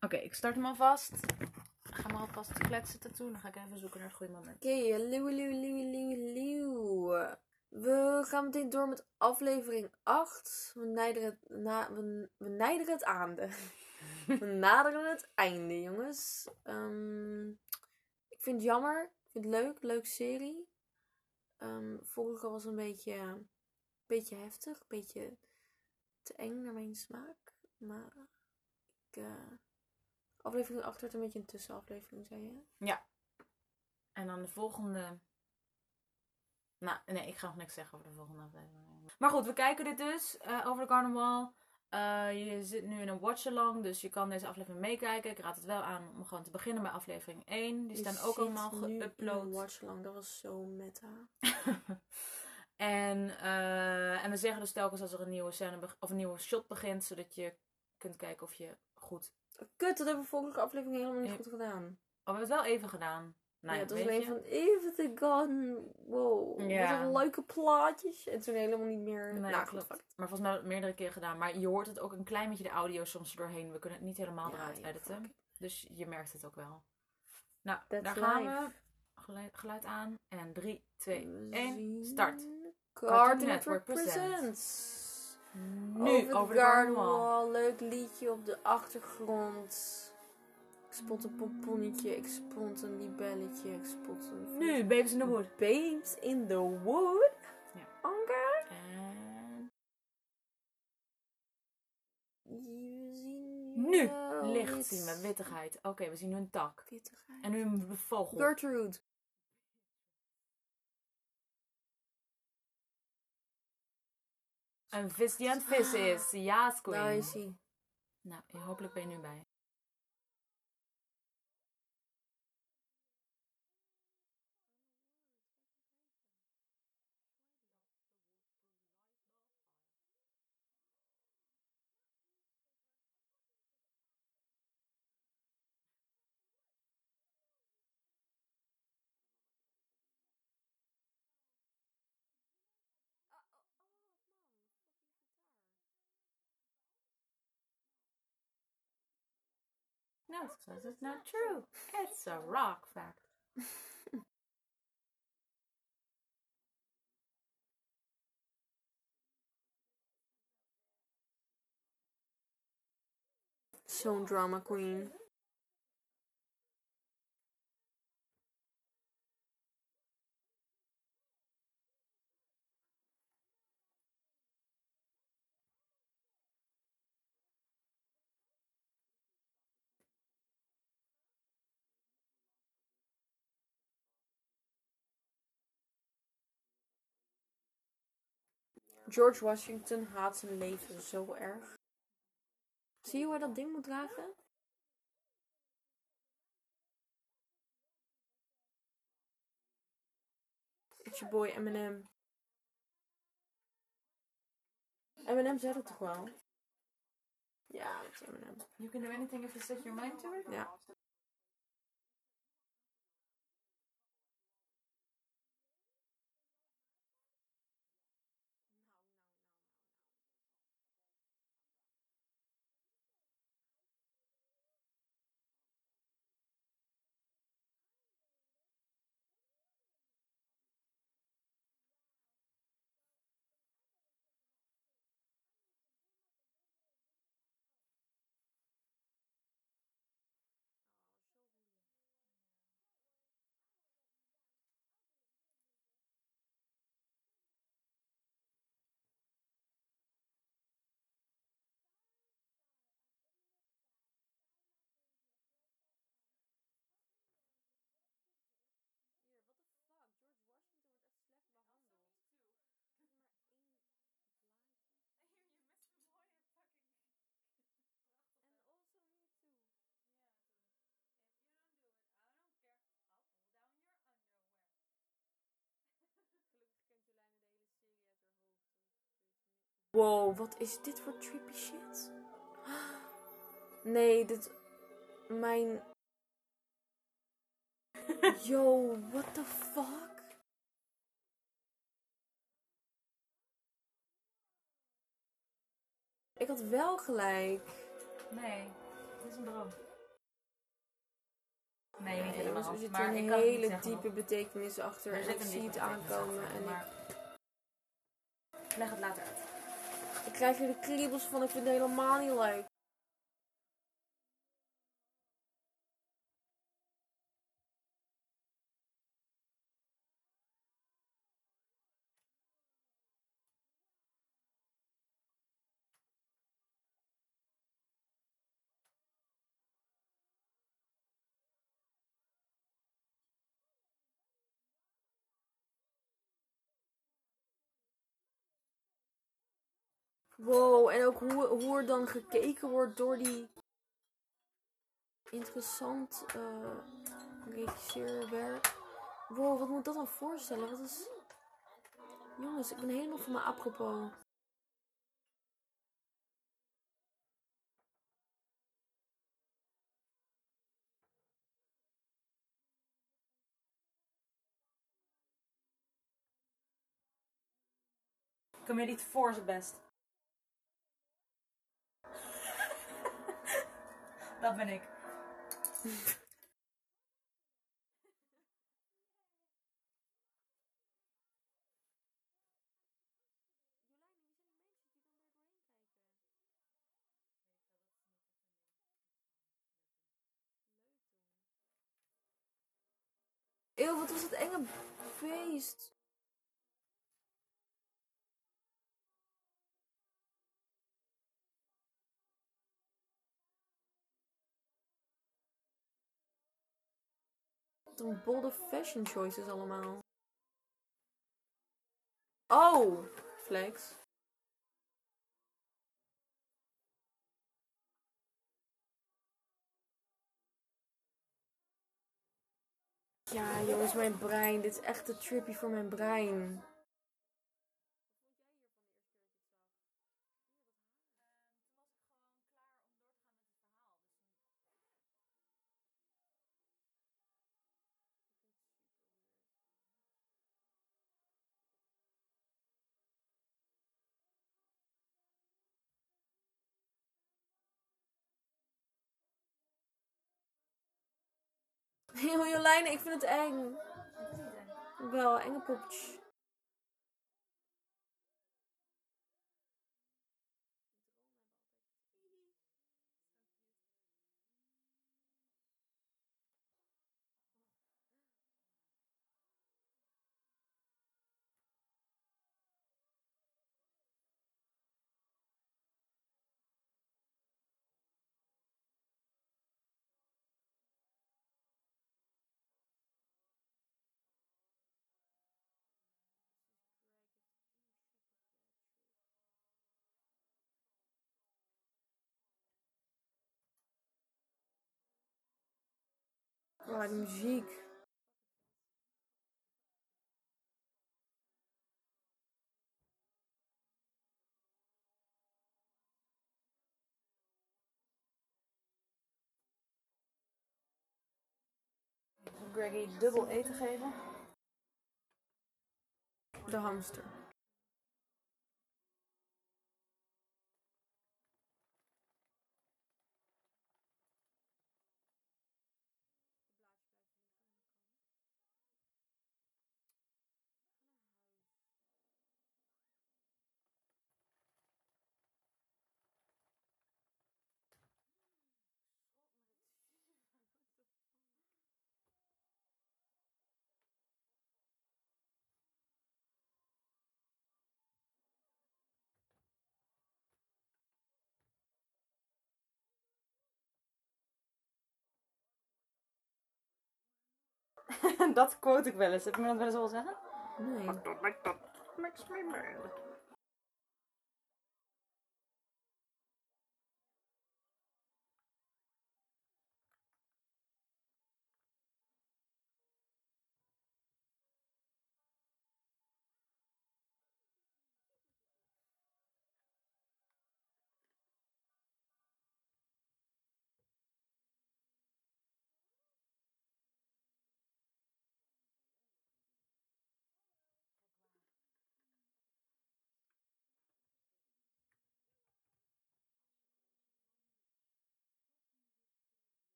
Oké, ik start hem alvast. Ik ga maar alvast kletsen ertoe. Dan ga ik even zoeken naar het goede moment. Oké, hallo, hallo, hallo, hallo, hallo. We gaan meteen door met aflevering 8. We naderen het, na, we, we naderen het aande. we naderen het einde, jongens. Ehm, ik vind het jammer. Ik vind het leuk. Leuke serie. Ehm, vorige was een beetje, een beetje heftig. Een beetje te eng naar mijn smaak. Maar ik... eh, aflevering 8 werd een beetje een tussenaflevering, zei je? Ja. En dan de volgende. Nou, nee, ik ga nog niks zeggen over de volgende aflevering. Maar goed, we kijken dit dus eh, over de carnaval. Eh, je zit nu in een watch-along, dus je kan deze aflevering meekijken. Ik raad het wel aan om gewoon te beginnen bij aflevering 1. Die Je staan ook allemaal geüpload. watchalong. Dat was zo meta. en, eh, en we zeggen dus telkens als er een nieuwe scène of een nieuwe shot begint, zodat je kunt kijken of je goed. Kut, dat hebben we vorige aflevering helemaal niet goed gedaan. Oh, we hebben het wel even gedaan. Nou, ja, het was weet alleen je. van even te gaan. Wow. Ja. Wat een leuke plaatjes. En toen helemaal niet meer. Nee, nou, klopt. goed. Maar volgens mij hebben we het meerdere keren gedaan. Maar je hoort het ook een klein beetje de audio soms doorheen. We kunnen het niet helemaal Ja, eruit ja, editen. fuck. Dus je merkt het ook wel. Nou, That's daar gaan life. we. Geluid, geluid aan. En 3, 2, We 1, zien start. Cartoon Network presents. Nu over, de carnaval. Wall. Leuk liedje op de achtergrond. Ik spot een pomponnetje. Ik spot een libelletje. Ik spot een... Nu, Babies in the Wood. Babes in the Wood. Ja. En nu, licht iets zien we, wittigheid. Oké, we zien een tak. Wittigheid. En nu een vogel. Gertrude. Een vis die aan het vissen is. Ja, Daar Queen. is hij. Nou, hopelijk ben je nu bij. No, it says it's not true. It's a rock fact. Zo'n drama queen. George Washington haat zijn leven zo erg. Zie je hoe hij dat ding moet dragen? It's your boy Eminem. Eminem zei dat toch wel? Ja, dat is Eminem. You can do anything if you set your mind to it? Ja. Wow, wat is dit voor trippy shit? Nee, dit... Mijn... Yo, what the fuck? Ik had wel gelijk. Nee, dit is een droom. Nee, niet helemaal. er zit maar een ik hele diepe betekenis achter. Er En ik zie het aankomen. achter, En ik, maar... Leg het later uit. Krijg hier de kriebels van. Ik vind het helemaal niet leuk. Wow, en ook hoe, hoe er dan gekeken wordt door die interessant eh regisseurwerk. Wow, wat moet dat dan voorstellen? Wat is... Jongens, ik ben helemaal van mijn apropos. Comedy voor zijn best. Dat ben ik. Eeuw, wat was het enge feest. Wat een bolde fashion choices allemaal. Oh, flex. Ja, jongens, mijn brein. Dit is echt te trippy voor mijn brein. Heel Jolijn, ik vind het eng. Wel, enge poppetjes. Oh, die muziek. Greggy dubbel eten geven. De hamster. dat quote ik wel eens. Heb je me dat wel eens al zeggen? Nee. Makes me mad.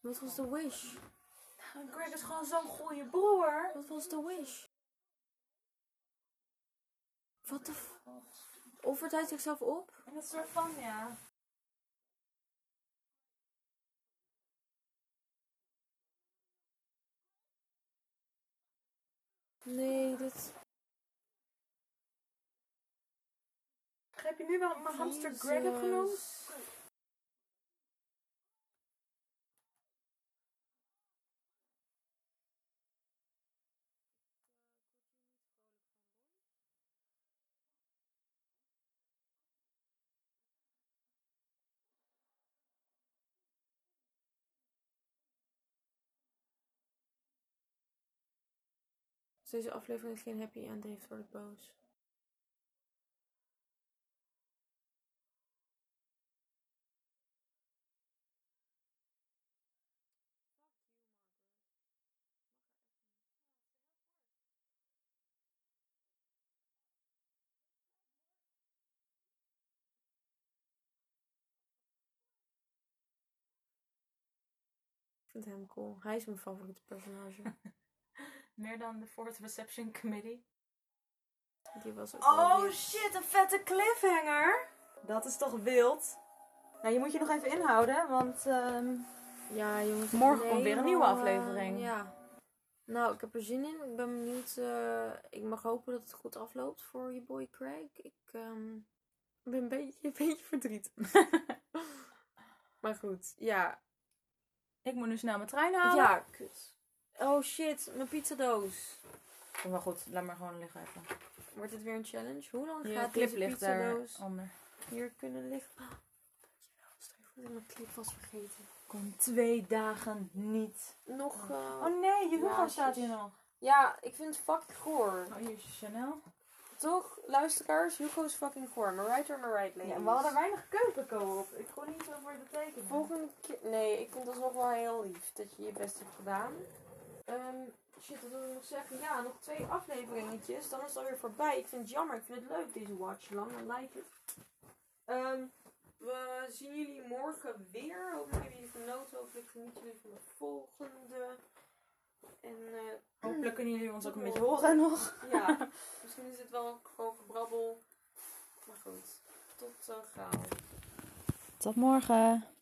Wat was de wish? Greg is gewoon zo'n goede broer. Wat was de wish? Wat de f... Offert hij zichzelf op? En dat soort van, ja. Nee, dit... Heb je nu wel mijn hamster Greg genoemd? Als deze aflevering geen happy end heeft, word ik boos. Ik vind hem cool. Hij is mijn favoriete personage. Meer dan de Fourth Reception Committee. Die was ook Oh weer- shit, een vette cliffhanger. Dat is toch wild. Nou, je moet je nog even inhouden, want ehm, Ja, jongens. Morgen komt weer een nieuwe eh, aflevering. ja. Nou, ik heb er zin in. Ik ben benieuwd. eh, ik mag hopen dat het goed afloopt voor je boy Craig. Ik ehm, ben een beetje, een beetje verdrietig. maar goed, ja. ik moet nu snel mijn trein halen. Ja, kut. Oh shit, mijn pizzadoos. Oh, maar goed, laat maar gewoon liggen even. Wordt dit weer een challenge? Hoe lang gaat clip deze ligt daar pizzadoos onder. hier kunnen liggen? Oh, dankjewel. Stel je voor dat ik mijn clip was vergeten. Kom twee dagen niet. Nog... eh, Oh nee, je Hugo staat hier nog. Ja, ik vind het fucking goor. Oh, hier is je Chanel. Toch, luisteraars, Hugo is fucking goor. Maar right or my right, ladies. Ja, we hadden weinig keukenko op. Ik kon niet zo voor je betekenen. Volgende keer... Nee, ik vind dat nog wel heel lief dat je je best hebt gedaan. Shit, wat wil ik nog zeggen? Ja, nog twee afleveringetjes. Dan is het alweer voorbij. Ik vind het jammer. Ik vind het leuk, deze watch lang. I like it. Ehm, we zien jullie morgen weer. Hopelijk hebben jullie genoten. Hopelijk genieten jullie van de volgende. En eh, Hopelijk kunnen jullie ons ook een beetje horen nog. ja, misschien is het wel gewoon gebrabbel. Maar goed, tot zo gauw. Tot morgen.